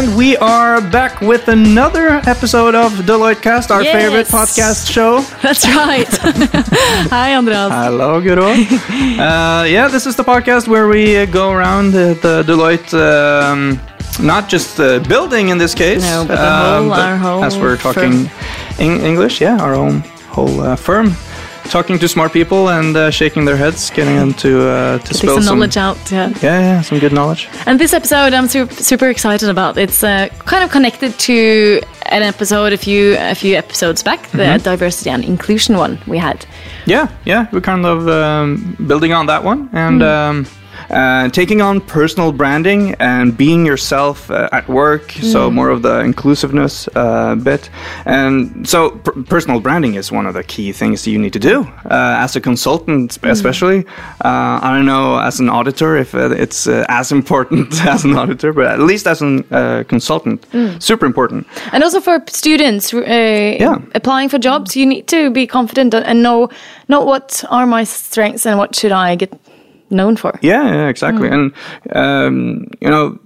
And we are back with another episode of Deloitte Cast, our Yes. favorite podcast show. That's right. Hi, Andreas. Hello, Guro. uh, yeah, this is the podcast where we uh, go around uh, the Deloitte, um, not just uh, building in this case, No, but the whole- our whole as we're talking Eng- English, yeah, our own whole uh, firm. Talking to smart people and uh, shaking their heads, getting them to uh, to spill some some knowledge out. Yeah. Yeah, yeah, some good knowledge. And this episode, I'm super, super excited about. It's uh, kind of connected to an episode a few a few episodes back, the Mm-hmm. diversity and inclusion one we had. Yeah, yeah, we're kind of um, building on that one and Hmm. um, uh, taking on personal branding and being yourself uh, at work. So Hmm. more of the inclusiveness uh, bit, and so per- personal branding is one of the key things you need to do uh, as a consultant, Hmm. especially. Uh, I don't know as an auditor if it's uh, as important as an auditor, but at least as a uh, consultant, Hmm. super important. And also for students uh, applying for jobs, you need to be confident and know not what are my strengths and what should I get known for. Yeah, yeah exactly. And um, you know,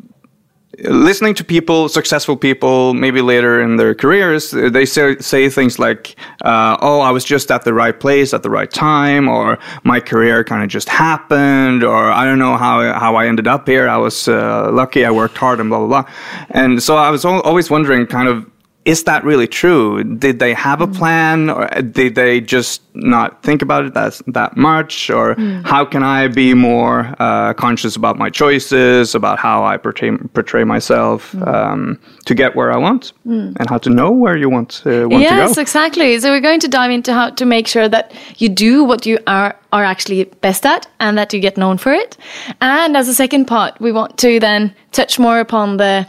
listening to people, successful people, maybe later in their careers, they say say things like, uh, "Oh, I was just at the right place at the right time," or "My career kind of just happened," or "I don't know how how I ended up here. I was uh, lucky. I worked hard," and blah blah blah. And so I was al- always wondering, kind of is that really true? Did they have a plan, or did they just not think about it that that much? Or how can I be more uh, conscious about my choices, about how I portray portray myself um, to get where I want, and how to know where you want uh, want yes, to go? exactly. So we're going to dive into how to make sure that you do what you are are actually best at and that you get known for it. And as a second part, we want to then touch more upon the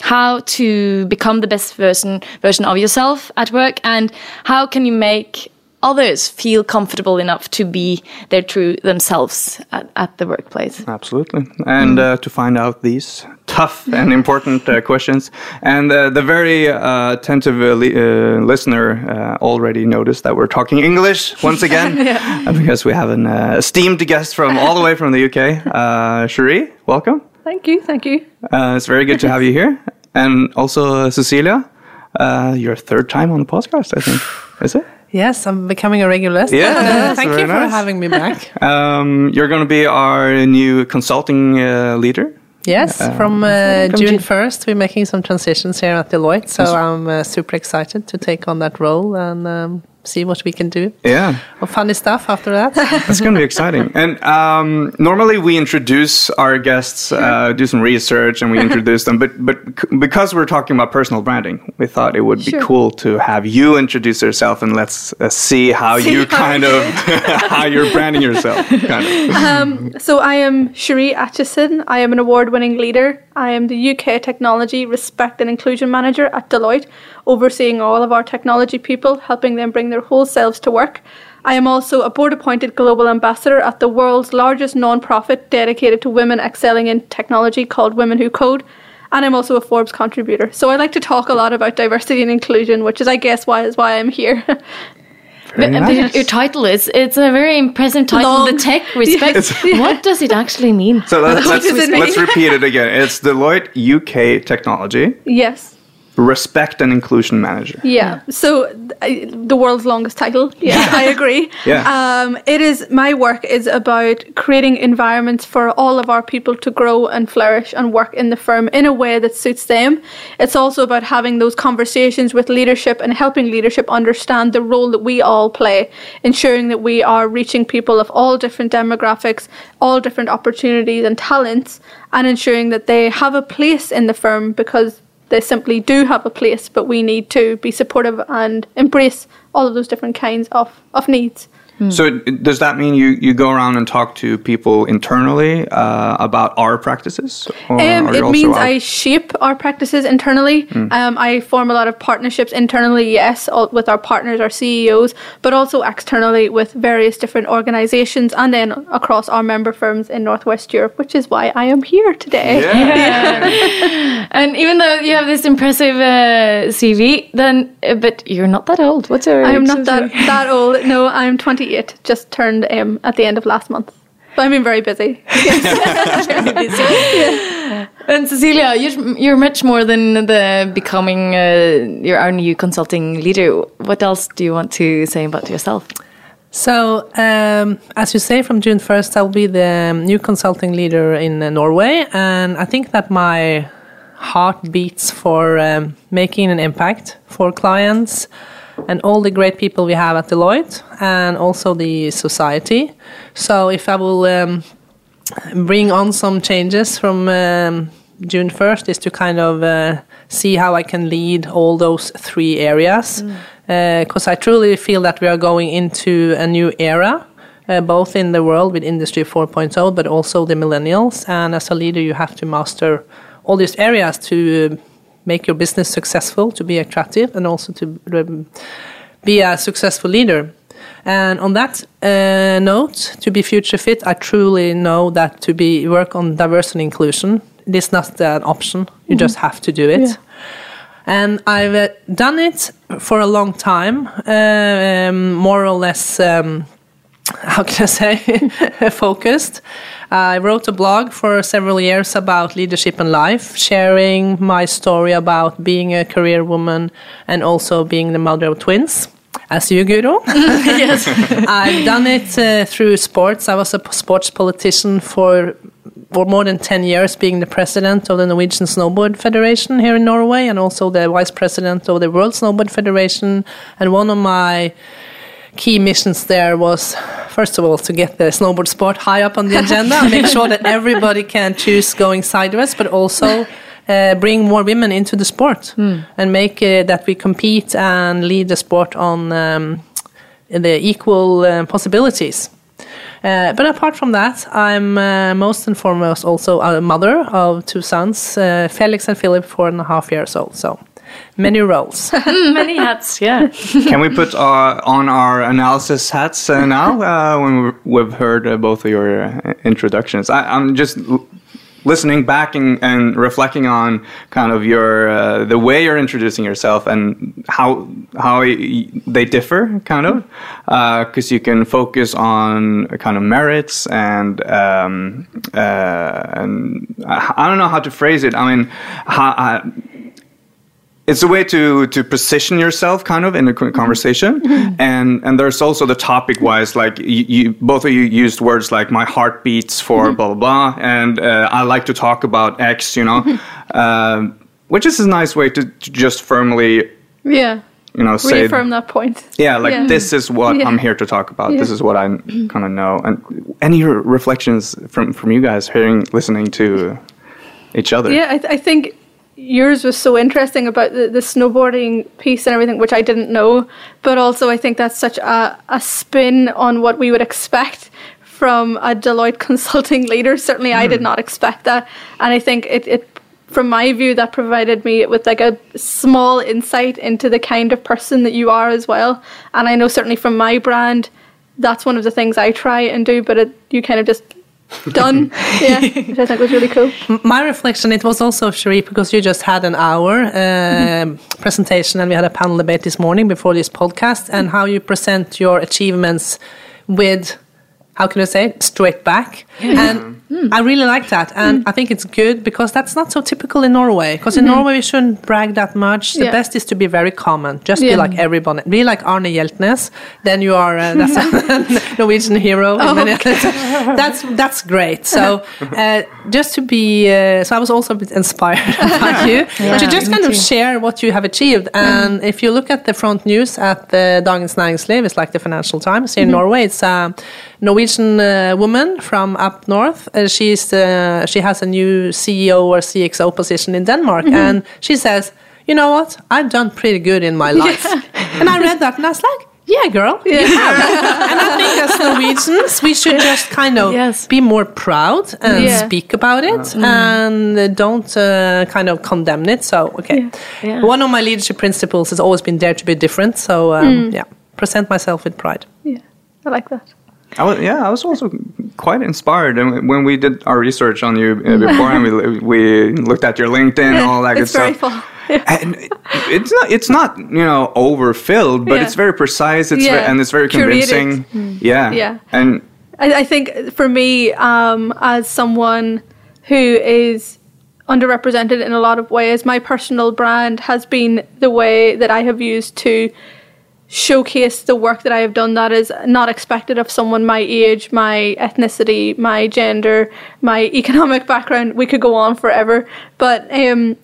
how to become the best version version of yourself at work and how can you make others feel comfortable enough to be their true themselves at, at the workplace. Absolutely. And uh, to find out these tough and important uh, questions. And uh, the very uh, attentive uh, li- uh, listener uh, already noticed that we're talking English once again uh, because we have an uh, esteemed guest from all the way from the UK. Uh, Sheree, welcome. Thank you, thank you. Uh, it's very good to have you here. And also uh, Cecilia, uh, your third time on the podcast, I think. Is it? Yes, I'm becoming a regular. Yeah, Uh, thank very you for nice. having me back. Um, you're going to be our new consulting uh, leader. Yes, from uh, From June June. 1st, we're making some transitions here at Deloitte. So I'm uh, super excited to take on that role and um, see what we can do. Yeah. Or funny stuff after that. That's going to be exciting. And um, normally we introduce our guests, uh, do some research, and we introduce them. But but because we're talking about personal branding, we thought it would be Sure. cool to have you introduce yourself and let's uh, see how you how kind of how you're branding yourself. Kind of. So I am Sheree Atcheson. I am an award-winning leader. I am the UK Technology Respect and Inclusion Manager at Deloitte, overseeing all of our technology people, helping them bring their whole selves to work. I am also a board-appointed global ambassador at the world's largest non-profit dedicated to women excelling in technology called Women Who Code. And I'm also a Forbes contributor. So I like to talk a lot about diversity and inclusion, which is I guess why is why I'm here. Very But nice. Your title is it's a very impressive title. Long. The tech respect. What does it actually mean? So let's, let's, does it mean? let's repeat it again. It's Deloitte UK Technology yes. Respect and Inclusion Manager. Yeah. So th- the world's longest title. Yeah, I agree. Yeah. Um, it is my work is about creating environments for all of our people to grow and flourish and work in the firm in a way that suits them. It's also about having those conversations with leadership and helping leadership understand the role that we all play, ensuring that we are reaching people of all different demographics, all different opportunities and talents, and ensuring that they have a place in the firm because they simply do have a place, but we need to be supportive and embrace all of those different kinds of, of needs. So does that mean you, you go around and talk to people internally uh, about our practices? Or Um, are it means out- I shape our practices internally. Um, I form a lot of partnerships internally, yes, all, with our partners, our CEOs, but also externally with various different organisations and then across our member firms in Northwest Europe, which is why I am here today. And even though you have this impressive uh, CV, then uh, but you're not that old. What's your? I am not that, that old. No, I'm 28, just turned um, at the end of last month. So I've been very busy. And Cecilia, you're, you're much more than the becoming uh, your our new consulting leader. What else do you want to say about yourself? So, um, as you say, from June 1st, I'll be the new consulting leader in uh, Norway. And I think that my heart beats for um, making an impact for clients and all the great people we have at Deloitte and also the society. So, if I will um, bring on some changes from um, June 1st, is to kind of uh, see how I can lead all those three areas. Because I truly feel that we are going into a new era. Uh, both in the world with Industry 4.0, but also the millennials. And as a leader, you have to master all these areas to uh, make your business successful, to be attractive, and also to um, be a successful leader. And on that uh, note, to be future fit, I truly know that to be work on diversity and inclusion, it is not an option. You just have to do it. Yeah. And I've uh, done it for a long time, uh, um, more or less. Um, how can I say, focused. I wrote a blog for several years about leadership and life, sharing my story about being a career woman and also being the mother of twins. As you, Guro. yes. I've done it uh, through sports. I was a sports politician for, for more than 10 years, being the president of the Norwegian Snowboard Federation here in Norway and also the vice president of the World Snowboard Federation. And one of my key missions there was first of all to get the snowboard sport high up on the agenda and make sure that everybody can choose going sideways but also uh, bring more women into the sport and make uh, that we compete and lead the sport on um, the equal uh, possibilities uh, but apart from that, I'm uh, most and foremost also a mother of two sons, uh, Felix and Philip, four and a half years old. So many roles. Many hats, yeah. Can we put uh, on our analysis hats uh, now uh, when we- we've heard uh, both of your uh, introductions? I, I'm just l- listening back and, and reflecting on kind of your uh, the way you're introducing yourself and how how y- they differ, kind of, because you can focus on kind of merits and um, uh, and I, I don't know how to phrase it. I mean, how, uh, it's a way to to position yourself kind of in a co- conversation. And and there's also the topic wise like you, you both of you used words like my heart beats for blah blah blah. And uh, i like to talk about x you know? Um, which is a nice way to, to just firmly Yeah. you know say Reaffirm that point. yeah like Yeah. this is what Yeah. i'm here to talk about. This is what i kind of know. And any reflections from from you guys hearing listening to each other? Yeah, I, th- I think yours was so interesting about the, the snowboarding piece and everything, which I didn't know. But also, I think that's such a, a spin on what we would expect from a Deloitte consulting leader. Certainly, I did hmm. not expect that. And I think it, it, from my view, that provided me with like a small insight into the kind of person that you are as well. And I know certainly from my brand, that's one of the things I try and do, but it, you kind of just done. yeah, which I think was really cool. My reflection, it was also Sheree, because you just had an hour um presentation and we had a panel debate this morning before this podcast, and how you present your achievements with, how can I say, it? straight back. And I really like that, and I think it's good because that's not so typical in Norway. Because in Norway we shouldn't brag that much. The Yeah. best is to be very common, just be like everybody. Be like Arne Hjeltnes, then you are uh, that's a Norwegian hero. in many- that's that's great. So uh, just to be, uh, so I was also a bit inspired by you to just kind of share what you have achieved. And if you look at the front news at the Dagens Næringsliv, it's like the Financial Times here in Norway. It's a Norwegian uh, woman from up north. Uh, she's uh, she has a new CEO or CXO position in Denmark, and she says, "You know what? I've done pretty good in my life." and I read that, and I was like. Yeah, girl. You have. and I think as Norwegians, we should just kind of Yes. be more proud and Yeah. speak about it and uh, don't uh, kind of condemn it. So, okay. Yeah. One of my leadership principles has always been dare to be different. So, um, yeah, present myself with pride. Yeah, I like that. I was, yeah, I was also quite inspired And when we did our research on you uh, before, and we we looked at your LinkedIn and all that good it's very stuff. full. And it's not it's not you know overfilled, but Yeah. it's very precise. It's Yeah. and it's very Curated. convincing. Yeah, Yeah. and I, I think for me, um, as someone who is underrepresented in a lot of ways. My personal brand has been the way that I have used to showcase the work that I have done that is not expected of someone my age, my ethnicity, my gender, my economic background. We could go on forever, but um,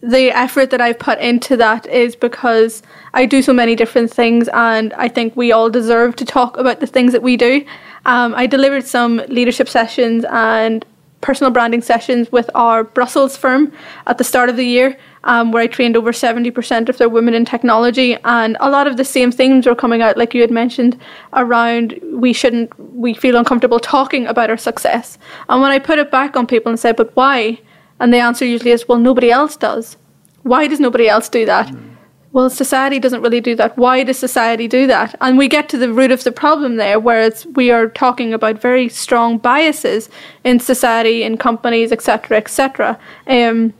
the effort that I've put into that is because I do so many different things, and I think we all deserve to talk about the things that we do. Um, I delivered some leadership sessions and personal branding sessions with our Brussels firm at the start of the year, um, where I trained over 70% of their women in technology. And a lot of the same themes were coming out, like you had mentioned, around we shouldn't, we feel uncomfortable talking about our success. And when I put it back on people and said, but why? And the answer usually is, well, nobody else does. Why does nobody else do that? Mm. Well, society doesn't really do that. Why does society do that? And we get to the root of the problem there, where it's, we are talking about very strong biases in society, in companies, etc., etc. Um,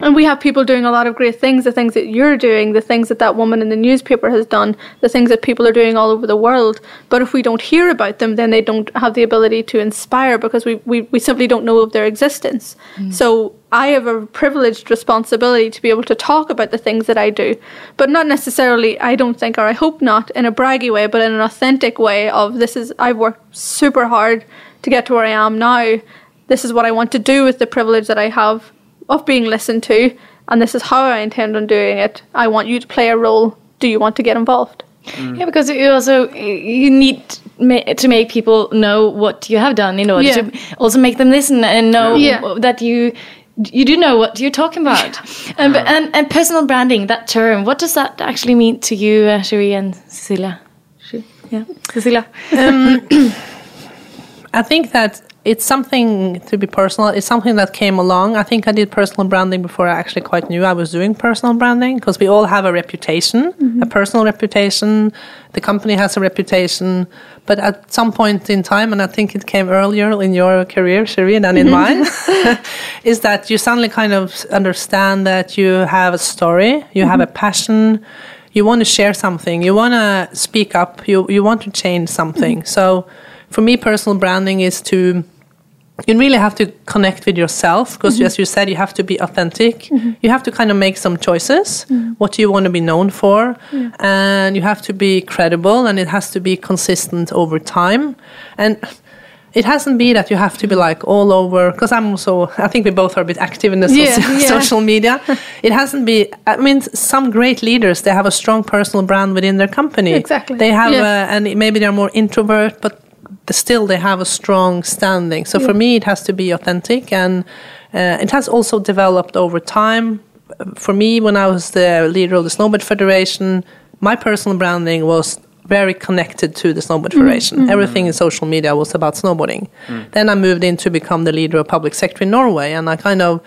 and we have people doing a lot of great things, the things that you're doing, the things that that woman in the newspaper has done, the things that people are doing all over the world. But if we don't hear about them, then they don't have the ability to inspire because we, we, we simply don't know of their existence. Mm. So I have a privileged responsibility to be able to talk about the things that I do, but not necessarily, I don't think, or I hope not, in a braggy way, but in an authentic way of this is, I've worked super hard to get to where I am now. This is what I want to do with the privilege that I have of being listened to, and this is how I intend on doing it. I want you to play a role. Do you want to get involved? Mm. Yeah, because you also you need to make people know what you have done in order yeah. to also make them listen and know yeah. that you you do know what you're talking about. and, and, and personal branding, that term, what does that actually mean to you, uh, Sheree and Cecilia? Yeah, Cecilia. Um, I think that it's something to be personal. It's something that came along. I think I did personal branding before I actually quite knew I was doing personal branding because we all have a reputation, mm-hmm. a personal reputation. The company has a reputation, but at some point in time, and I think it came earlier in your career, Sheree, than in mm-hmm. mine, is that you suddenly kind of understand that you have a story, you mm-hmm. have a passion, you want to share something, you want to speak up, you you want to change something. Mm-hmm. So, for me, personal branding is to you really have to connect with yourself because mm-hmm. as you said you have to be authentic mm-hmm. you have to kind of make some choices mm-hmm. what do you want to be known for yeah. and you have to be credible and it has to be consistent over time and it hasn't been that you have to be like all over because i'm also i think we both are a bit active in the yeah, yeah. social media it hasn't been i mean some great leaders they have a strong personal brand within their company exactly they have yeah. uh, and maybe they're more introvert but still they have a strong standing. So yeah. for me, it has to be authentic, and uh, it has also developed over time. For me, when I was the leader of the Snowboard Federation, my personal branding was very connected to the Snowboard mm-hmm. Federation. Mm-hmm. Everything in social media was about snowboarding. Mm. Then I moved in to become the leader of public sector in Norway, and I kind of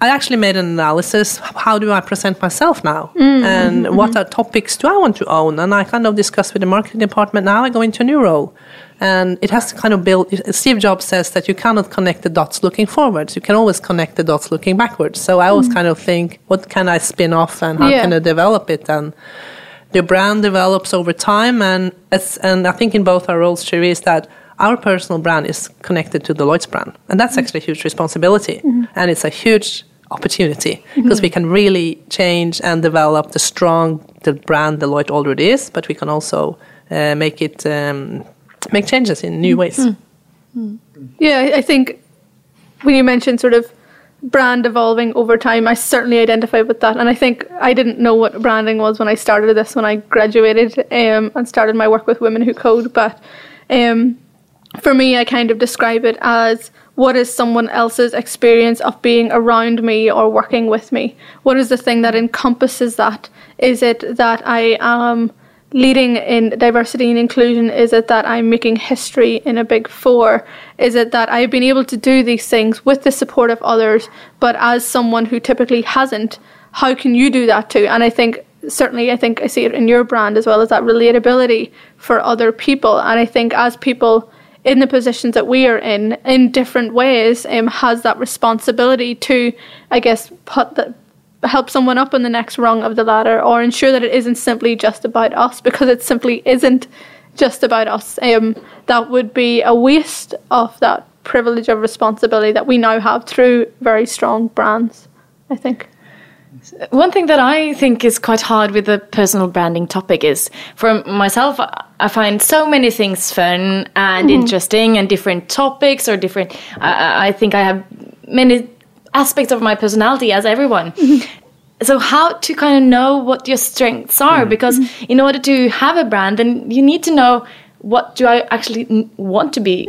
I actually made an analysis. How do I present myself now? Mm-hmm. And mm-hmm. what topics do I want to own? And I kind of discussed with the marketing department. Now I go into a new role. And it has to kind of build. Steve Jobs says that you cannot connect the dots looking forwards. You can always connect the dots looking backwards. So I always mm. kind of think, what can I spin off and how yeah. can I develop it? And the brand develops over time. And and I think in both our roles, Sheree, is that our personal brand is connected to Deloitte's brand, and that's mm. actually a huge responsibility, mm-hmm. and it's a huge opportunity because mm-hmm. we can really change and develop the strong the brand Deloitte already is, but we can also uh, make it um, make changes in new ways. Mm. Mm. Yeah, I think when you mentioned sort of brand evolving over time, I certainly identify with that. And I think I didn't know what branding was when I started this, when I graduated um, and started my work with Women Who Code. But um, for me, I kind of describe it as what is someone else's experience of being around me or working with me? What is the thing that encompasses that? Is it that I am leading in diversity and inclusion? Is it that I'm making history in a big four? Is it that I've been able to do these things with the support of others, but as someone who typically hasn't, how can you do that too? And I think certainly I think I see it in your brand as well as that relatability for other people. And I think as people in the positions that we are in, in different ways, um, has that responsibility to, I guess, put that help someone up in the next rung of the ladder or ensure that it isn't simply just about us because it simply isn't just about us. Um, that would be a waste of that privilege of responsibility that we now have through very strong brands. I think. One thing that I think is quite hard with the personal branding topic is, for myself, I find so many things fun and interesting and different topics or different. I I think I have many aspects of my personality as everyone. Mm-hmm. So how to kind of know what your strengths are? Mm-hmm. Because mm-hmm. in order to have a brand, then you need to know what do I actually n- want to be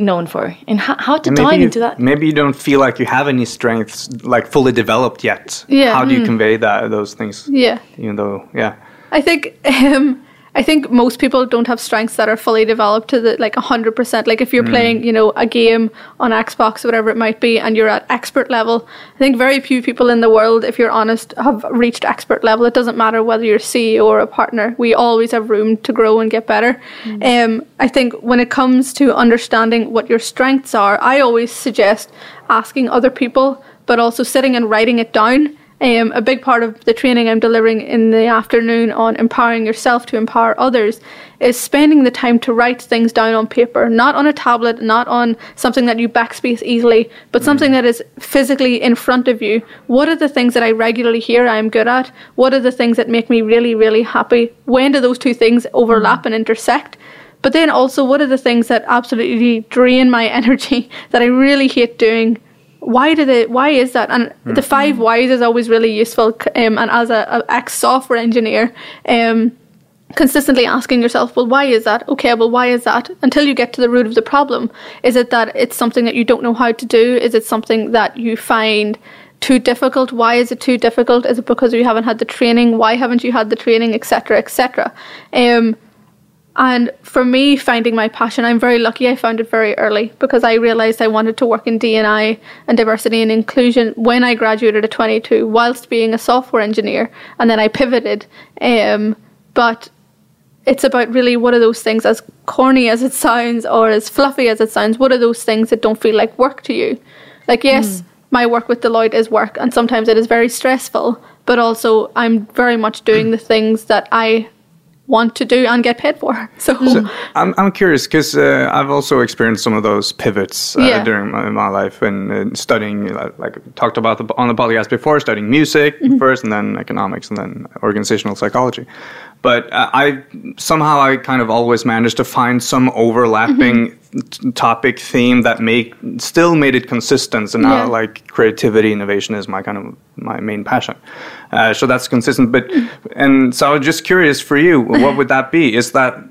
known for, and how, how to And dive into that. maybe you don't feel like you have any strengths like fully developed yet. Yeah. How do you mm. convey that those things? Yeah. Even though, yeah. I think um, I think most people don't have strengths that are fully developed to the like hundred percent. Like if you're playing, you know, a game on Xbox, whatever it might be, and you're at expert level, I think very few people in the world, if you're honest, have reached expert level. It doesn't matter whether you're CEO or a partner. We always have room to grow and get better. Um, I think when it comes to understanding what your strengths are, I always suggest asking other people, but also sitting and writing it down. Um, a big part of the training I'm delivering in the afternoon on empowering yourself to empower others is spending the time to write things down on paper, not on a tablet, not on something that you backspace easily, but something that is physically in front of you. What are the things that I regularly hear I'm good at? What are the things that make me really, really happy? When do those two things overlap and intersect? But then also, what are the things that absolutely drain my energy that I really hate doing? Why did it why is that? And the five whys is always really useful um, and as a, a ex software engineer um consistently asking yourself well why is that? Okay well why is that? Until you get to the root of the problem. Is it that it's something that you don't know how to do? Is it something that you find too difficult? Why is it too difficult? Is it because you haven't had the training? Why haven't you had the training? Etc etc um and for me, finding my passion, I'm very lucky I found it very early because I realised I wanted to work in D&I and diversity and inclusion when I graduated at 22 whilst being a software engineer. And then I pivoted. Um, but it's about really what are those things, as corny as it sounds or as fluffy as it sounds, what are those things that don't feel like work to you? Like, yes, my work with Deloitte is work and sometimes it is very stressful, but also I'm very much doing the things that I want to do and get paid for. So, I'm, I'm curious because uh, I've also experienced some of those pivots uh, Yeah. during my, my life and uh, studying, like I talked about the, on the podcast before, studying music first and then economics and then organizational psychology. But uh, I somehow I kind of always managed to find some overlapping t- topic theme that make still made it consistent. And now Yeah. like creativity, innovation is my kind of my main passion. Uh, so that's consistent. But and so I was just curious for you, what would that be? Is that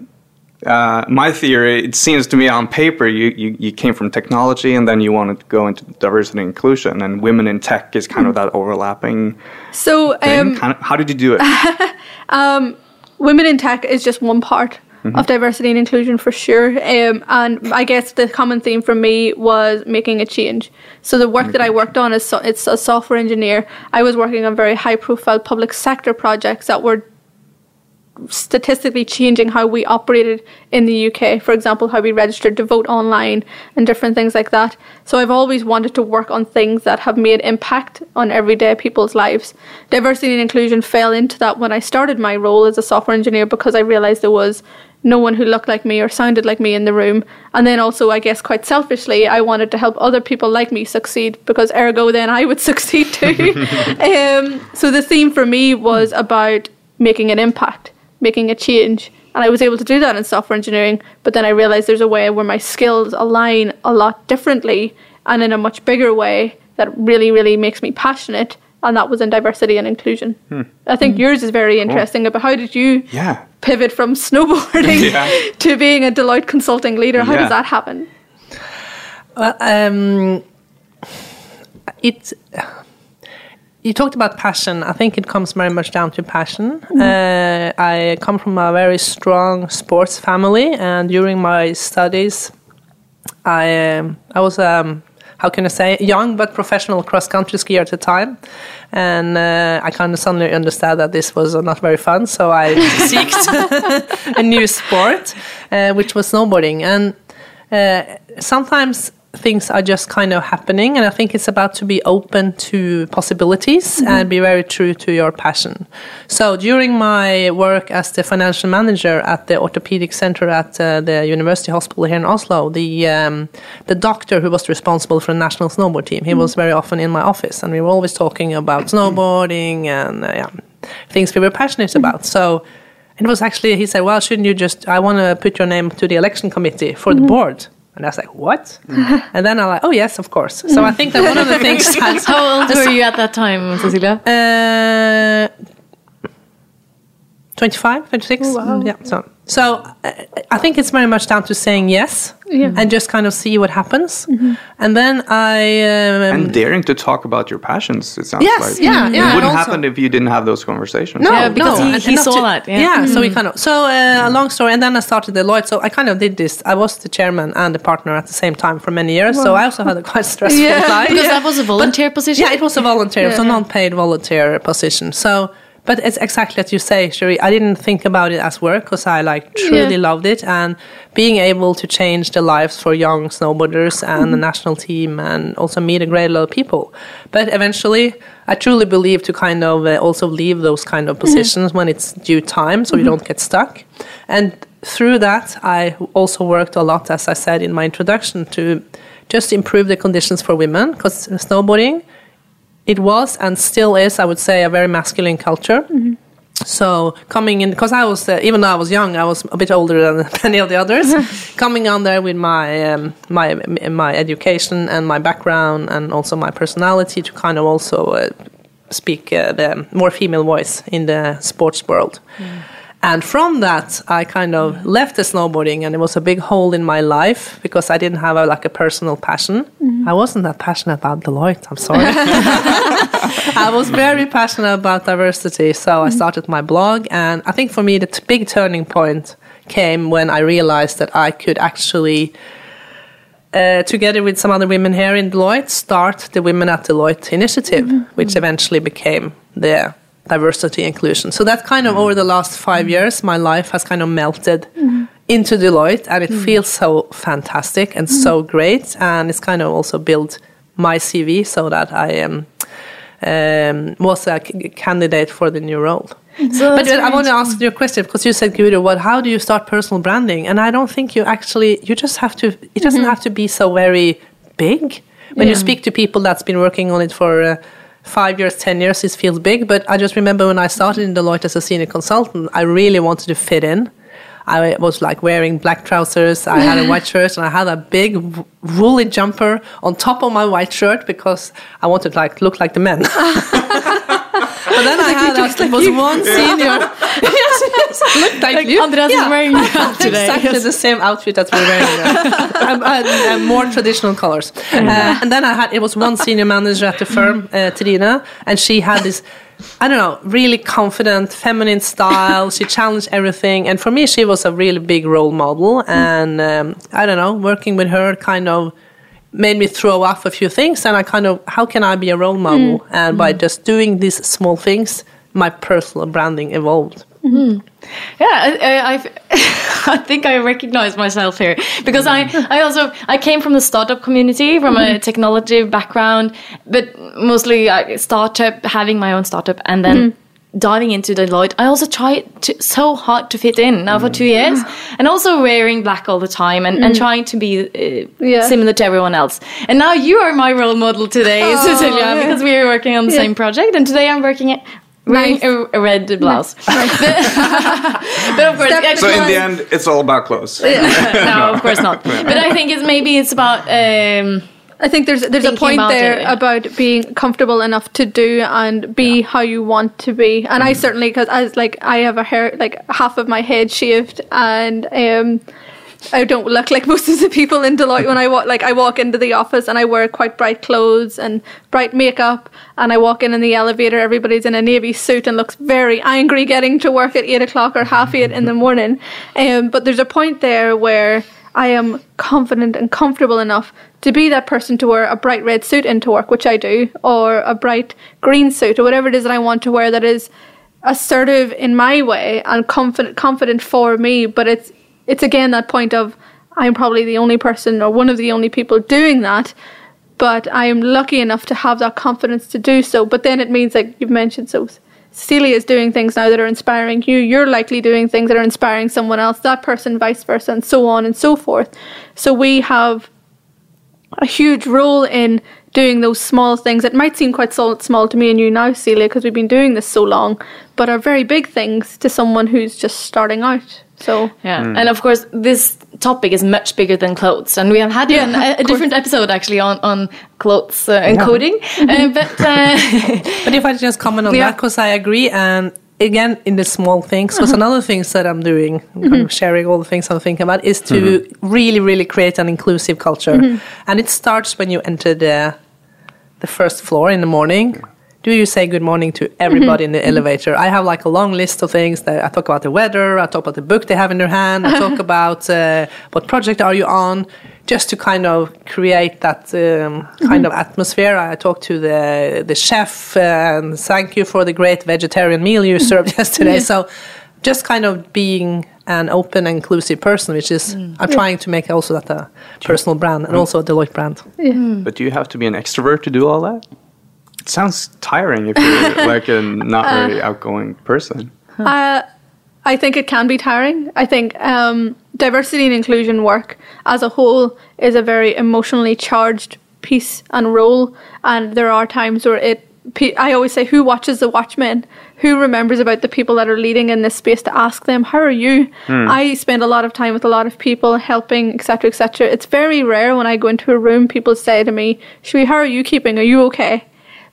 uh, my theory, it seems to me on paper, you, you, you came from technology and then you wanted to go into diversity and inclusion, and women in tech is kind of that overlapping so um, kind of, how did you do it? women in tech is just one part of diversity and inclusion for sure. Um, and I guess the common theme for me was making a change. So the work that I worked on is so, it's a software engineer. I was working on very high profile public sector projects that were statistically changing how we operated in the UK. For example, how we registered to vote online and different things like that. So I've always wanted to work on things that have made impact on everyday people's lives. Diversity and inclusion fell into that when I started my role as a software engineer because I realized there was no one who looked like me or sounded like me in the room. And then also, I guess, quite selfishly, I wanted to help other people like me succeed because ergo, then I would succeed too. um, so the theme for me was about making an impact, making a change. And I was able to do that in software engineering, but then I realized there's a way where my skills align a lot differently and in a much bigger way that really, really makes me passionate. And that was in diversity and inclusion. I think yours is very interesting. But how did you yeah. Pivot from snowboarding Yeah. to being a Deloitte consulting leader? How Yeah. does that happen? Well, um, it. You talked about passion. I think it comes very much down to passion. Uh, I come from a very strong sports family, and during my studies, I um, I was um, how can I say young but professional cross country skier at the time, and uh, I kind of suddenly understood that this was not very fun. So I seeked a new sport, uh, which was snowboarding, and uh, sometimes things are just kind of happening, and I think it's about to be open to possibilities and be very true to your passion. So during my work as the financial manager at the orthopedic center at uh, the University Hospital here in Oslo, the um, the doctor who was responsible for the national snowboard team, he was very often in my office, and we were always talking about snowboarding and uh, yeah, things we were passionate about. So. And it was actually, he said, well, shouldn't you just, I want to put your name to the election committee for the board. And I was like, what? And then I'm like, oh, yes, of course. So I think that one of the things that's, How old were you at that time, Cecilia? uh, 25, 26. Yeah. So, so uh, I think it's very much down to saying yes Yeah. and just kind of see what happens. And then I. Um, and daring to talk about your passions. It sounds Yes, like yeah, it yeah, and wouldn't also- happen if you didn't have those conversations. No, Yeah, because no, he- and- he and saw to- that, yeah. so we kind of so uh, a long story, and then I started Deloitte. So I kind of did this. I was the chairman and the partner at the same time for many years. So I also had a quite stressful Yeah. life. Because that was a volunteer position. Yeah, it was a volunteer, so Yeah. non-paid volunteer position. So, but it's exactly as you say, Sheree. I didn't think about it as work because I like truly Yeah. loved it, and being able to change the lives for young snowboarders and the mm-hmm. national team, and also meet a great lot of people. But eventually, I truly believe to kind of uh, also leave those kind of mm-hmm. positions when it's due time, so you mm-hmm. don't get stuck. And through that, I also worked a lot, as I said in my introduction, to just improve the conditions for women because snowboarding it was and still is, I would say, a very masculine culture. So coming in, because I was, uh, even though I was young, I was a bit older than many of the others. coming on there with my um, my my education and my background and also my personality to kind of also uh, speak uh, the more female voice in the sports world. And from that, I kind of left the snowboarding, and it was a big hole in my life because I didn't have a, like a personal passion. Mm-hmm. I wasn't that passionate about Deloitte. I'm sorry. I was very passionate about diversity, so I mm-hmm. started my blog. And I think for me, the t- big turning point came when I realized that I could actually, uh, together with some other women here in Deloitte, start the Women at Deloitte initiative, mm-hmm. which eventually became the diversity inclusion. So that kind of over the last five mm. years, my life has kind of melted mm-hmm. into Deloitte, and it mm. feels so fantastic and so mm-hmm. great. And it's kind of also built my CV so that I am. Um, was a candidate for the new role. Mm-hmm. So But I want to ask you a question because you said, Guro, what? How do you start personal branding? And I don't think you actually. You just have to. It doesn't have to be so very big. When you speak to people that's been working on it for uh, five years, ten years, it feels big. But I just remember when I started in Deloitte as a senior consultant, I really wanted to fit in. I was like wearing black trousers. I had a white shirt and I had a big woolly jumper on top of my white shirt because I wanted to like look like the men. but then I had a, there was one senior. yes, yes, looked like, Like you. Andreas is wearing today, Exactly yes. the same outfit that we're wearing. now. And, and more traditional colors. Uh, and then I had it was one senior manager at the firm, uh, Trina, and she had this. I don't know, really confident, feminine style. she challenged everything, and for me, she was a really big role model. And um, I don't know, working with her kind of made me throw off a few things. And I kind of, how can I be a role model? Mm. And by mm. just doing these small things, my personal branding evolved. Mm-hmm. Mm-hmm. Yeah, I, I, I've- I think I recognize myself here because I, mm. I also I came from the startup community from a mm-hmm. technology background, but mostly uh, startup, having my own startup, and then diving into Deloitte. I also tried to, so hard to fit in now for two years, and also wearing black all the time and, and trying to be uh, Yeah. similar to everyone else. And now you are my role model today, Cecilia, yeah. because we are working on the Yeah. same project, and today I'm working at. Wearing Nice. a, a red blouse, but, but of course, Step- So in the end, it's all about clothes. no, of course not. But I think it's maybe it's about um, I think there's there's a point there it. about being comfortable enough to do and be how you want to be. And I certainly because I like I have a hair like half of my head shaved and um I don't look like most of the people in Deloitte when I walk like I walk into the office and I wear quite bright clothes and bright makeup and I walk in in the elevator everybody's in a navy suit and looks very angry getting to work at eight o'clock or half eight in the morning um, but there's a point there where I am confident and comfortable enough to be that person to wear a bright red suit into work, which I do, or a bright green suit, or whatever it is that I want to wear that is assertive in my way and confident confident for me. But it's it's again that point of I'm probably the only person or one of the only people doing that. But I am lucky enough to have that confidence to do so. But then it means, like you've mentioned, so Celia is doing things now that are inspiring you. You're likely doing things that are inspiring someone else, that person, vice versa, and so on and so forth. So we have a huge role in doing those small things that might seem quite so small to me and you now, Celia, because we've been doing this so long, but are very big things to someone who's just starting out. So yeah, and of course this topic is much bigger than clothes, and we have had Yeah, an, a, a different episode actually on on clothes uh, and coding. Uh, but uh, But if I just comment on Yeah. that, because I agree, and again in the small things, because mm-hmm. another things that I'm doing, kind of mm-hmm. sharing all the things I'm thinking about, is to mm-hmm. really, really create an inclusive culture, and it starts when you enter the the first floor in the morning. Do you say good morning to everybody in the elevator? I have like a long list of things that I talk about the weather, I talk about the book they have in their hand, I talk about uh, what project are you on, just to kind of create that um, kind of atmosphere. I talked to the the chef uh, and thank you for the great vegetarian meal you served yesterday. So just kind of being an open and inclusive person, which is I'm trying to make also that a personal brand and also a Deloitte brand. But do you have to be an extrovert to do all that? It sounds tiring if you're like a not very outgoing person. Uh, I think it can be tiring. I think um, diversity and inclusion work as a whole is a very emotionally charged piece and role, and there are times where it. I always say, who watches the Watchmen? Who remembers about the people that are leading in this space to ask them, "How are you?" I spend a lot of time with a lot of people, helping, etc., etc. It's very rare when I go into a room, people say to me, "Sheree, how are you keeping? Are you okay?"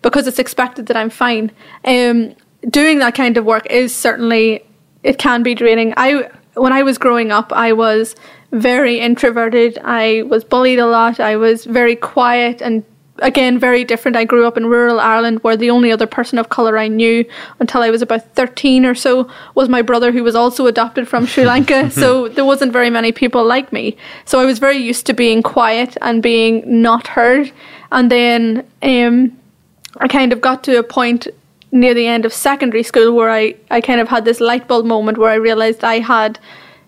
because it's expected that I'm fine. Um, doing that kind of work is certainly it can be draining. I when I was growing up, I was very introverted. I was bullied a lot. I was very quiet and again very different. I grew up in rural Ireland where the only other person of color I knew until I was about 13 or so was my brother who was also adopted from Sri Lanka. so there wasn't very many people like me. So I was very used to being quiet and being not heard. And then um I kind of got to a point near the end of secondary school where I, I kind of had this light bulb moment where I realized I had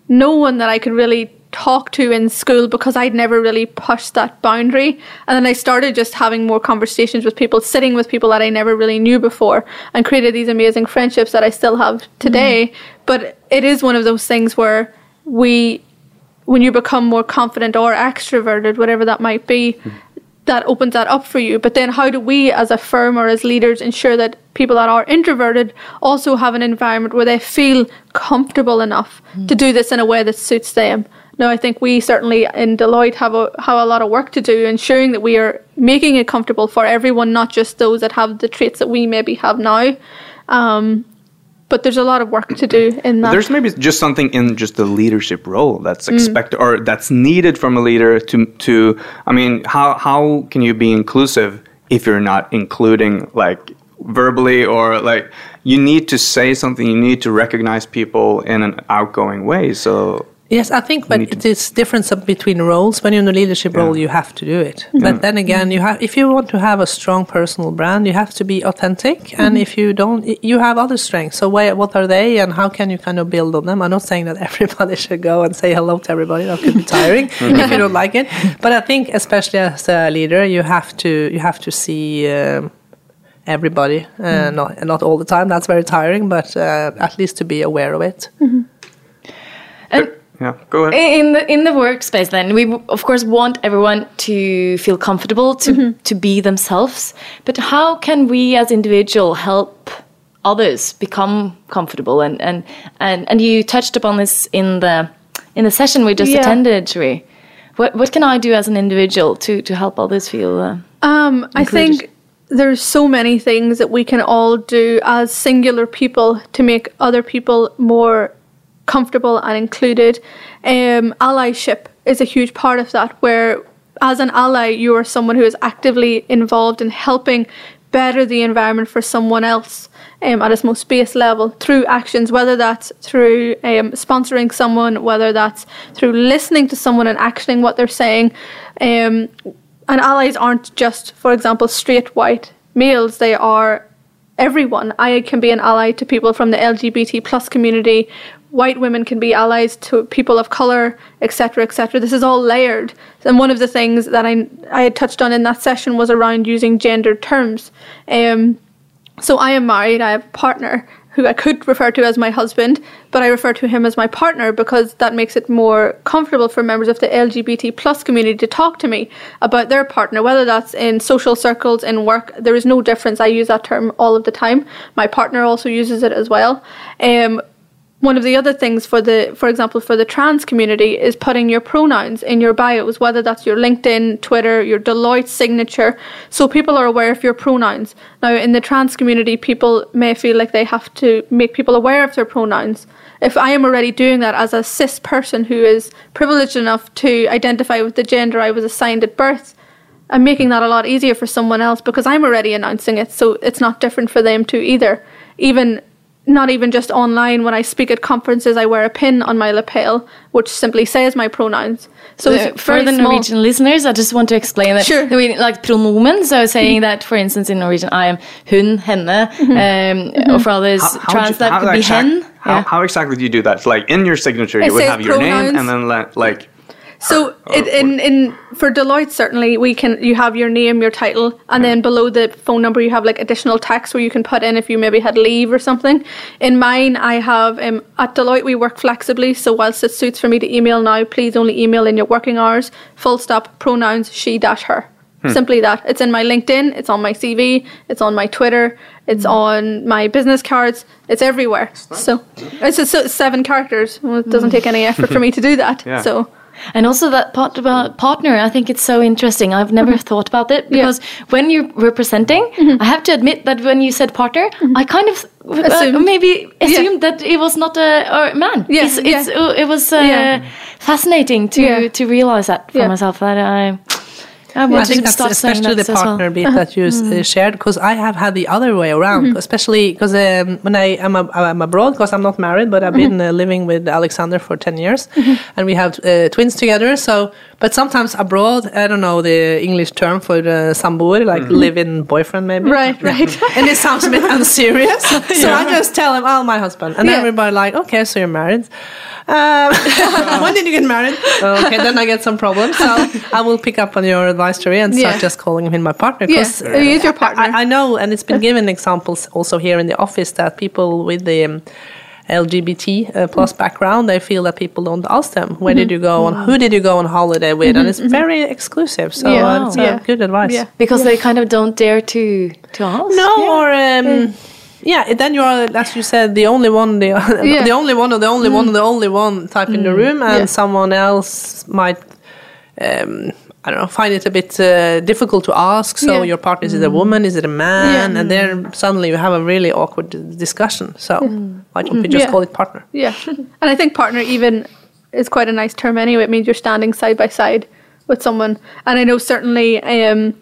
no one that I could really talk to in school because I'd never really pushed that boundary. And then I started just having more conversations with people, sitting with people that I never really knew before, and created these amazing friendships that I still have today. Mm-hmm. But it is one of those things where we, when you become more confident or extroverted, whatever that might be, mm-hmm. That opens that up for you. But then, how do we, as a firm or as leaders, ensure that people that are introverted also have an environment where they feel comfortable enough to do this in a way that suits them? Now, I think we certainly in Deloitte have a have a lot of work to do, ensuring that we are making it comfortable for everyone, not just those that have the traits that we maybe have now. Um, but there's a lot of work to do in that. There's maybe just something in just the leadership role that's mm. expected or that's needed from a leader to to I mean how how can you be inclusive if you're not including like verbally or like you need to say something you need to recognize people in an outgoing way so Yes, I think, but need to- it is difference between roles. When you're in a leadership role, you have to do it. But then again, you have if you want to have a strong personal brand, you have to be authentic. And if you don't, you have other strengths. So why, what are they, and how can you kind of build on them? I'm not saying that everybody should go and say hello to everybody. That could be tiring if you don't like it. But I think, especially as a leader, you have to you have to see. Um, everybody uh, not not all the time that's very tiring but uh, at least to be aware of it and yeah go ahead in the in the workspace then we of course want everyone to feel comfortable to to be themselves but how can we as individual help others become comfortable and and and, and you touched upon this in the in the session we just Yeah. attended Sheree. what what can i do as an individual to to help others feel uh, Um, I think there's so many things that we can all do as singular people to make other people more comfortable and included. Um, allyship is a huge part of that, where as an ally, you are someone who is actively involved in helping better the environment for someone else um, at its most base level through actions, whether that's through um, sponsoring someone, whether that's through listening to someone and actioning what they're saying. Um, and allies aren't just, for example, straight white males. They are everyone. I can be an ally to people from the LGBT plus community. White women can be allies to people of color, etc., etc. This is all layered. And one of the things that I I had touched on in that session was around using gendered terms. Um, so I am married. I have a partner who I could refer to as my husband, but I refer to him as my partner because that makes it more comfortable for members of the LGBT plus community to talk to me about their partner, whether that's in social circles, in work. There is no difference. I use that term all of the time. My partner also uses it as well. Um, one of the other things for the for example for the trans community is putting your pronouns in your bios whether that's your linkedin twitter your deloitte signature. So people are aware of your pronouns. Now in the trans community people may feel like they have to make people aware of their pronouns. If i am already doing that as a cis person who is privileged enough to identify with the gender i was assigned at birth I'm making that a lot easier for someone else because I'm already announcing it, so it's not different for them too either. Even not even just online. When I speak at conferences, I wear a pin on my lapel which simply says my pronouns. So Uh, it's for very the small. Norwegian listeners, I just want to explain that. Sure. I mean, like pronomen, so saying that, for instance, in Norwegian, I am hun, henne, um, or for others, How- how trans, you- that how could be exact- hen. How, Yeah. how exactly do you do that? Like in your signature, It you would says have your name and then le- like. So oh, it, in in for Deloitte certainly we can you have your name your title and then below the phone number you have like additional text where you can put in if you maybe had leave or something. In mine I have um, at Deloitte we work flexibly so whilst it suits for me to email now please only email in your working hours full stop pronouns she dash her. Hmm. Simply that. It's in my LinkedIn, it's on my CV, it's on my Twitter, it's hmm. on my business cards, it's everywhere. So it's just so- seven characters. Well, it doesn't hmm. take any effort for me to do that. Yeah. So And also that part about partner, I think it's so interesting. I've never thought about it because when you're representing, I have to admit that when you said partner, I kind of uh, maybe assumed that it was not a, a man. Yeah, it's, it's, yeah. uh, it was uh, Yeah. fascinating to Yeah. to realize that for Yeah. myself. That I, I I think to that's start especially the as well. partner bit that you uh, shared because I have had the other way around, especially because um, when I am a, I'm abroad because I'm not married, but I've been uh, living with Alexander for ten years, and we have uh, twins together. So, but sometimes abroad, I don't know the English term for the samboer, like live-in boyfriend, maybe. Right, right. and it sounds a bit unserious, so I just tell him, "Oh, my husband," and Yeah. everybody like, "Okay, so you're married." Um, when did you get married? Okay, then I get some problems. So I will pick up on your advice, Tori, and start Yeah. just calling him my partner. Yeah, 'cause, he is your partner. I, I know, and it's been given examples also here in the office that people with the um, LGBT uh, plus background, they feel that people don't ask them where did you go and who did you go on holiday with, and it's very exclusive. So Yeah. uh, it's uh, Yeah. good advice. Yeah. because they kind of don't dare to to ask. No, or um, yeah, then you are, as you said, the only one, the, Yeah. the only one, or the only one, or the only one type in the room, and Yeah. someone else might, um, I don't know, find it a bit uh, difficult to ask. So Yeah. your partner is it a woman, is it a man, Yeah. and then suddenly you have a really awkward discussion. So why don't we just Yeah. call it partner? Yeah. and I think partner even is quite a nice term anyway. It means you're standing side by side with someone. And I know certainly um,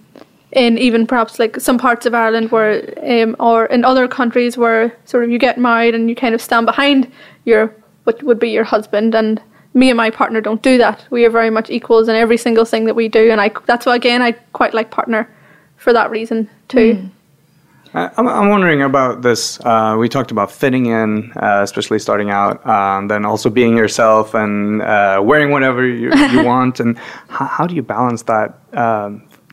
in even perhaps like some parts of Ireland where, um, or in other countries where sort of you get married and you kind of stand behind your, what would be your husband. And me and my partner don't do that. We are very much equals in every single thing that we do. And I, that's why, again, I quite like partner for that reason too. I- I'm, I'm wondering about this. Uh, we talked about fitting in, uh, especially starting out, um, then also being yourself and uh, wearing whatever you, you want. And how, how do you balance that?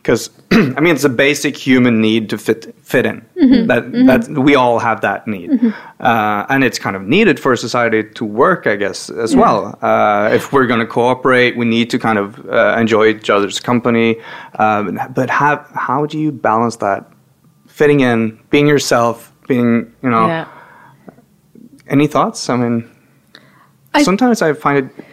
Because I mean, it's a basic human need to fit fit in. That that we all have that need, uh, and it's kind of needed for society to work, I guess, as well. Uh, if we're going to cooperate, we need to kind of uh, enjoy each other's company. Um, but how how do you balance that? fitting in, being yourself, being, you know, Yeah. any thoughts? I mean, I- sometimes I find it,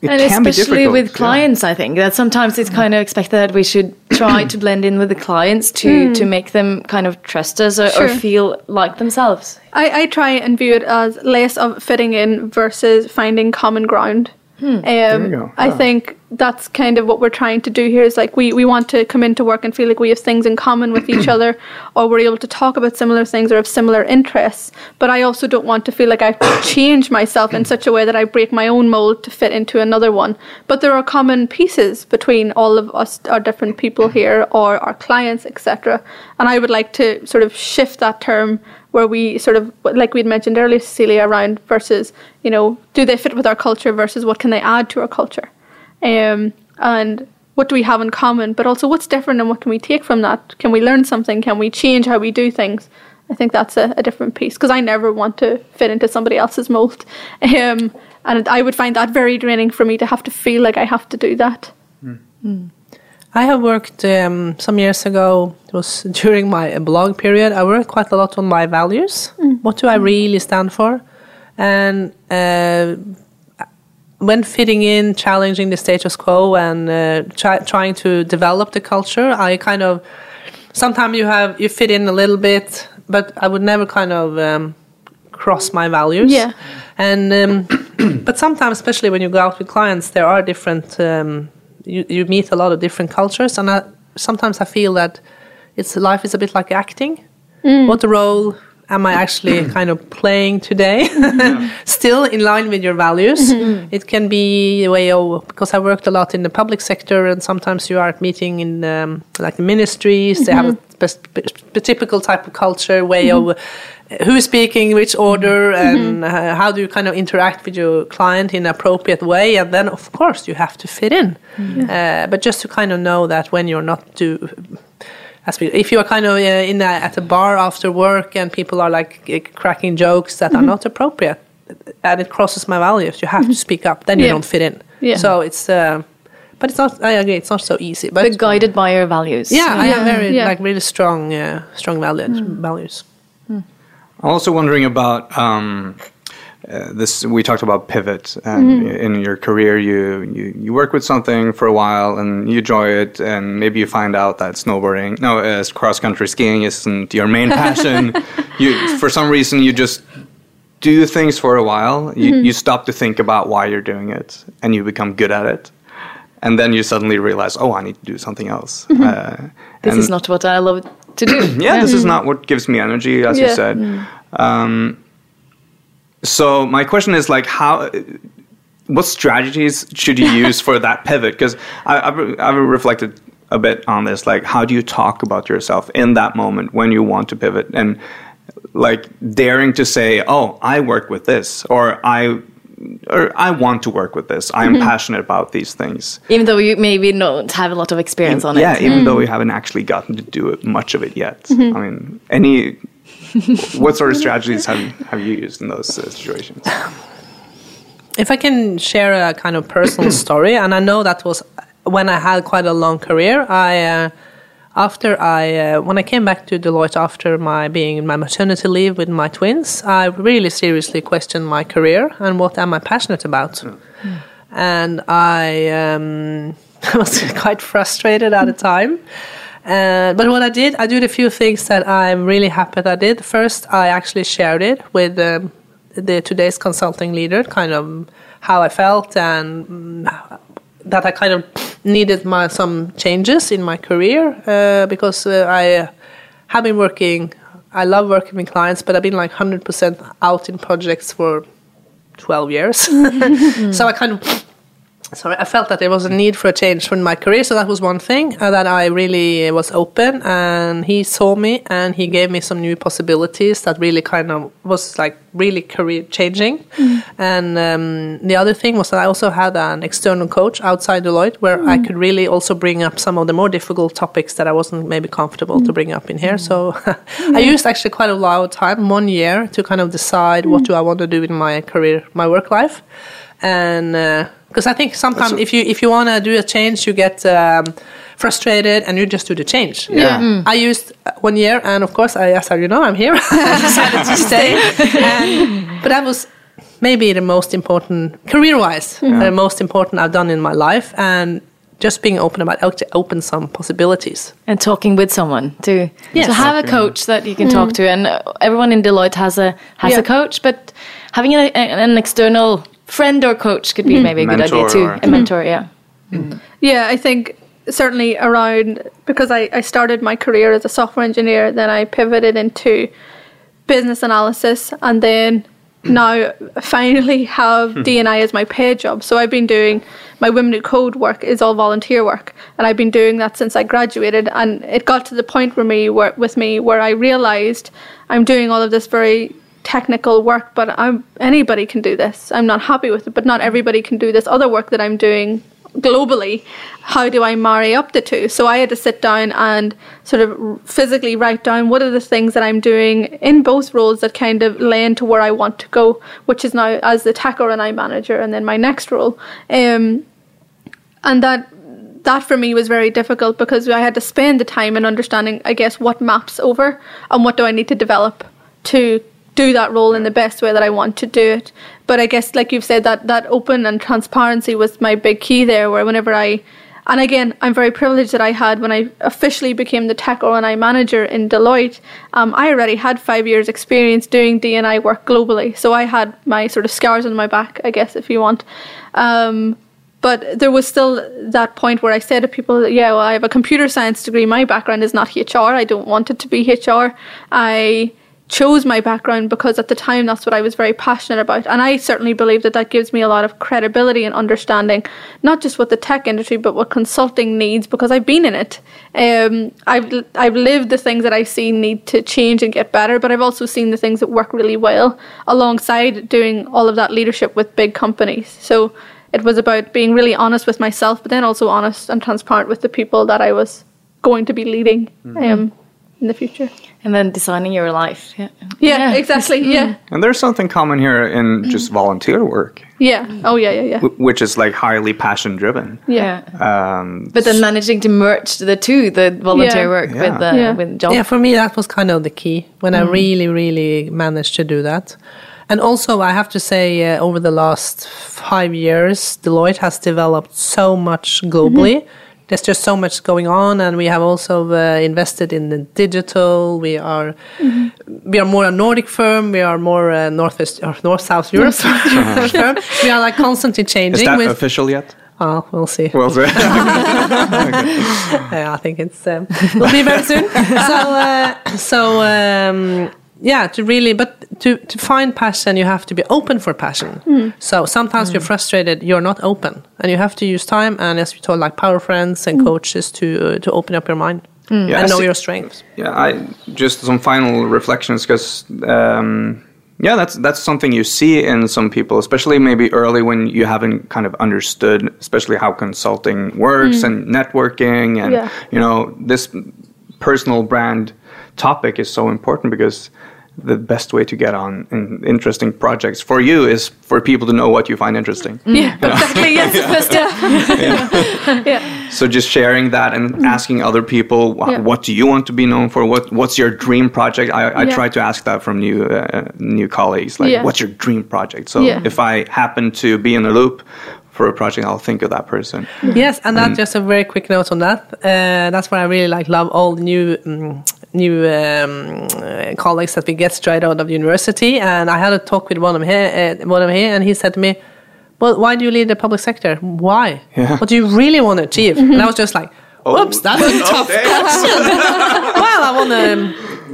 it and can especially difficult. with yeah. clients i think that sometimes it's kind of expected that we should try to blend in with the clients to hmm. to make them kind of trust us or, or feel like themselves I, I try and view it as less of fitting in versus finding common ground. Hmm. Um, you go. I think that's kind of what we're trying to do here is like we, we want to come into work and feel like we have things in common with each other or we're able to talk about similar things or have similar interests. But I also don't want to feel like I have to change myself in hmm. such a way that I break my own mold to fit into another one. But there are common pieces between all of us, our different people hmm. here or our clients, etc. And I would like to sort of shift that term where we sort of like we'd mentioned earlier cecilia around versus you know do they fit with our culture versus what can they add to our culture? Um, and what do we have in common? But also what's different and what can we take from that? Can we learn something? Can we change how we do things? I think that's a, a different piece because i never want to fit into somebody else's mold. Um, and i would find that very draining for me to have to feel like i have to do that I have worked um, some years ago. It was during my blog period. I worked quite a lot on my values. What do I really stand for? And uh, when fitting in, challenging the status quo, and uh, try, trying to develop the culture, I kind of sometimes you have you fit in a little bit, but I would never kind of um, cross my values. Yeah. And um, but sometimes, especially when you go out with clients, there are different. Um, you you meet a lot of different cultures, and I, sometimes I feel that it's life is a bit like acting. Mm. What role am I actually kind of playing today? Still in line with your values. It can be a way of because I worked a lot in the public sector, and sometimes you are at meeting in um, like the ministries. They have a spe- spe- typical type of culture way of who is speaking, which order, and uh, how do you kind of interact with your client in an appropriate way. And then, of course, you have to fit in. Uh, but just to kind of know that when you're not do, as we, if you are kind of uh, in a, at a bar after work and people are like uh, cracking jokes that are not appropriate, and it crosses my values, you have to speak up. Then you Yeah. don't fit in. Yeah. So it's. Uh, but it's not. I agree. It's not so easy. But, But guided by your values. yeah, I have very Yeah. like really strong, uh, strong values. Values. I'm also wondering about um, uh, this. We talked about pivot, and in your career, you, you you work with something for a while, and you enjoy it, and maybe you find out that snowboarding, no, uh, cross country skiing isn't your main passion. you, for some reason, you just do things for a while. You you stop to think about why you're doing it, and you become good at it. And then you suddenly realize, oh, I need to do something else. Uh, This is not what I love to do. yeah, this is not what gives me energy, as you Yeah. said. Um, so my question is like, how? What strategies should you use for that pivot? Because I've, I've reflected a bit on this. Like, how do you talk about yourself in that moment when you want to pivot and like daring to say, "Oh, I work with this," or "I." Or I want to work with this. I am passionate about these things. Even though you maybe don't have a lot of experience on yeah, it. Yeah, even though we haven't actually gotten to do it, much of it yet. Mm-hmm. I mean, any what sort of strategies have you have you used in those uh, situations? If I can share a kind of personal story, and I know that was when I had quite a long career. I uh, after I uh, when I came back to Deloitte after my being in my maternity leave with my twins, I really seriously questioned my career and what am I passionate about. And I um, was quite frustrated at the time. Uh, but what I did, I did a few things that I'm really happy that I did. First, I actually shared it with um, the today's consulting leader, kind of how I felt and that I kind of needed my some changes in my career uh, because uh, I have been working. I love working with clients, but I've been like hundred percent out in projects for twelve years. so I kind of sorry, I felt that there was a need for a change in my career. So that was one thing uh, that I really was open, and he saw me and he gave me some new possibilities that really kind of was like really career changing. Mm. And um, the other thing was that I also had an external coach outside Deloitte where I mm. could really also bring up some of the more difficult topics that I wasn't maybe comfortable to mm. bring up in here. So I used actually quite a lot of time, one year, to kind of decide what do I want to do in my career, my work life and because I think sometimes if you if you want to do a change, you get um, frustrated and you just do the change. Yeah. I used uh, one year, and of course, I as you know, I'm here. I decided to stay, and, but that was maybe the most important career-wise, the most important I've done in my life, and just being open about it open some possibilities. and talking with someone to Yes. to have a coach that you can talk to and uh, everyone in Deloitte has a has Yeah. a coach but having a, a- an external friend or coach could be mm-hmm. maybe a good idea too. or- A mentor, yeah. Mm-hmm. Mm. Yeah, I think certainly around because I, I started my career as a software engineer, then I pivoted into business analysis, and then mm. now finally have hmm. D&I as my paid job. So I've been doing my Women Who Code work is all volunteer work, and I've been doing that since I graduated. And it got to the point where me where with me where I realized I'm doing all of this very technical work, but I'm anybody can do this. I'm not happy with it, but not everybody can do this other work that I'm doing globally. How do I marry up the two? So I had to sit down and sort of physically write down what are the things that I'm doing in both roles that kind of lend to where I want to go, which is now as the tech or an I manager, and then my next role. Um, and that that for me was very difficult because I had to spend the time in understanding, I guess, what maps over and what do I need to develop to do that role in the best way that I want to do it. But I guess, like you've said, that that open and transparency was my big key there. Where whenever I, and again, I'm very privileged that I had when I officially became the tech R&I manager in Deloitte. Um, I already had five years experience doing D&I work globally, so I had my sort of scars on my back, I guess, if you want. Um, but there was still that point where I said to people, yeah, well, I have a computer science degree. My background is not HR. I don't want it to be HR. I chose my background because at the time that's what I was very passionate about. And I certainly believe that that gives me a lot of credibility and understanding, not just what the tech industry, but what consulting needs because I've been in it. Um, I've, I've lived the things that I see need to change and get better, but I've also seen the things that work really well alongside doing all of that leadership with big companies. So it was about being really honest with myself, but then also honest and transparent with the people that I was going to be leading um, in the future. And then designing your life. Yeah, Yeah, exactly. Yeah, And there's something common here in just volunteer work, yeah. Oh, yeah, yeah, yeah. wh- which is like highly passion driven. Yeah. Um, But then managing to merge the two, the volunteer Yeah. work Yeah. with the Yeah. with job. Yeah, for me that was kind of the key when I really, really managed to do that. And also, I have to say, uh, over the last five years, Deloitte has developed so much globally. There's just so much going on, and we have also uh, invested in the digital. We are we are more a Nordic firm. We are more a northwest or north south Europe firm. We are like constantly changing. is changing. that with, official yet? oh, we'll see. Well, so- Yeah, I think it's um, will be very soon. so uh, so um, yeah, to really, but to to find passion, you have to be open for passion. Mm. So sometimes you're mm. frustrated, you're not open, and you have to use time and as we told, like power friends and mm. coaches to uh, to open up your mind Yeah, and know see- your strengths. Yeah, I just some final reflections because um, yeah, that's that's something you see in some people, especially maybe early when you haven't kind of understood, especially how consulting works and networking, and Yeah. you know this personal brand topic is so important because the best way to get on in interesting projects for you is for people to know what you find interesting. Mm. Yeah, exactly. Yes, first uh, step. yeah. So just sharing that and mm. asking other people, wh- Yeah. what do you want to be known for? What What's your dream project? I, I Yeah. try to ask that from new uh, new colleagues. Like, Yeah. what's your dream project? So Yeah. if I happen to be in the loop for a project, I'll think of that person. Yes, and that just a very quick note on that. Uh, that's why I really like love all the new um, new um, uh, colleagues that we get straight out of university. And I had a talk with one of here, uh, one of here, and he said to me, "Well, why do you lead the public sector? Why? Yeah. What do you really want to achieve?" And I was just like, "Oops, that's a tough question." well, I want to um,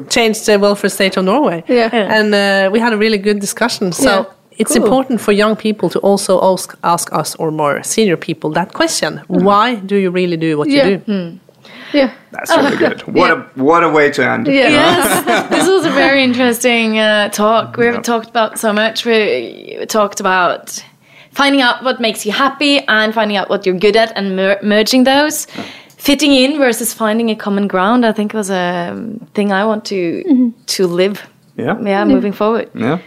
change the welfare state of Norway. Yeah. Yeah. and uh, we had a really good discussion. So. Yeah. It's Cool. important for young people to also ask, ask us or more senior people that question. Why do you really do what Yeah. you do? Yeah. That's really good. What a what a way to end. Yeah. Yes, this was a very interesting uh, talk. We have Yeah. talked about so much. We talked about finding out what makes you happy and finding out what you're good at and mer- merging those. Fitting in versus finding a common ground. I think was a um, thing I want to to live. Yeah. Yeah, moving forward. Yeah.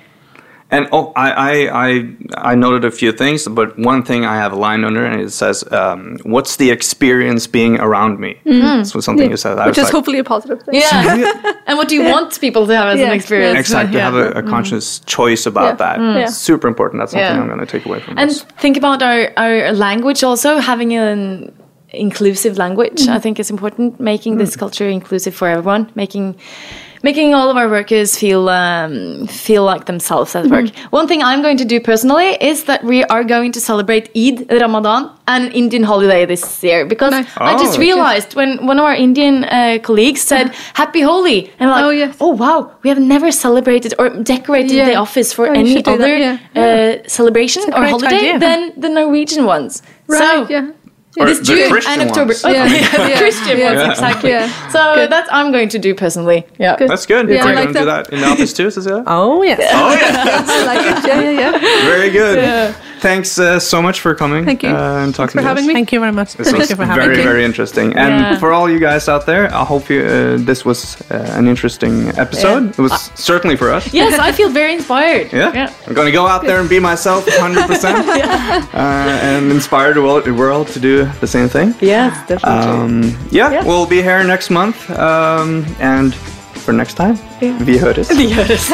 And oh, I, I, I, I noted a few things, but one thing I have a line under, and it says, um, "What's the experience being around me?" That's what something you said. I Which is like, hopefully a positive thing. Yeah. and what do you want people to have as Yeah. an experience? exactly Yeah. have a, a conscious choice about Yeah. that. Mm. Yeah. Super important. That's something Yeah. I'm going to take away from this. And this. think about our, our language also having an inclusive language. I think is important making this culture inclusive for everyone, making making all of our workers feel um, feel like themselves at work. One thing I'm going to do personally is that we are going to celebrate Eid, Ramadan, and an Indian holiday this year because Nice. I just Oh. realized when one of our Indian uh, colleagues said Happy Holi, and like, Oh, yes. oh wow, we have never celebrated or decorated Yeah. the office for Oh, any should do that, other yeah. Uh, celebration or holiday idea. than the Norwegian ones. Right, so yeah. Or this the June Christian and October. ones. Oh, Yeah. yeah, Yeah. Christian Yeah. ones, exactly. Yeah. So Good. that's I'm going to do personally. Yeah. Good. That's good. Yeah, Are I you like going to do that. that in the office too, Cecilia? Oh yes. Oh, yeah. I like it. Yeah, yeah, yeah. Very good. Thanks uh, so much for coming. Thank you. Uh, and talking for to having us. me. Thank you very much. This Thank was you for having very, me. very very interesting. And Yeah. for all you guys out there, I hope you, uh, this was uh, an interesting episode. Yeah. It was certainly for us. Yes, I feel very inspired. Yeah. I'm going to go out there and be myself 100% uh, and inspire the world, the world to do the same thing. Yes, definitely. Um, yeah, Yeah. we'll be here next month. Um, and for next time, Yeah. vi høres. Vi høres.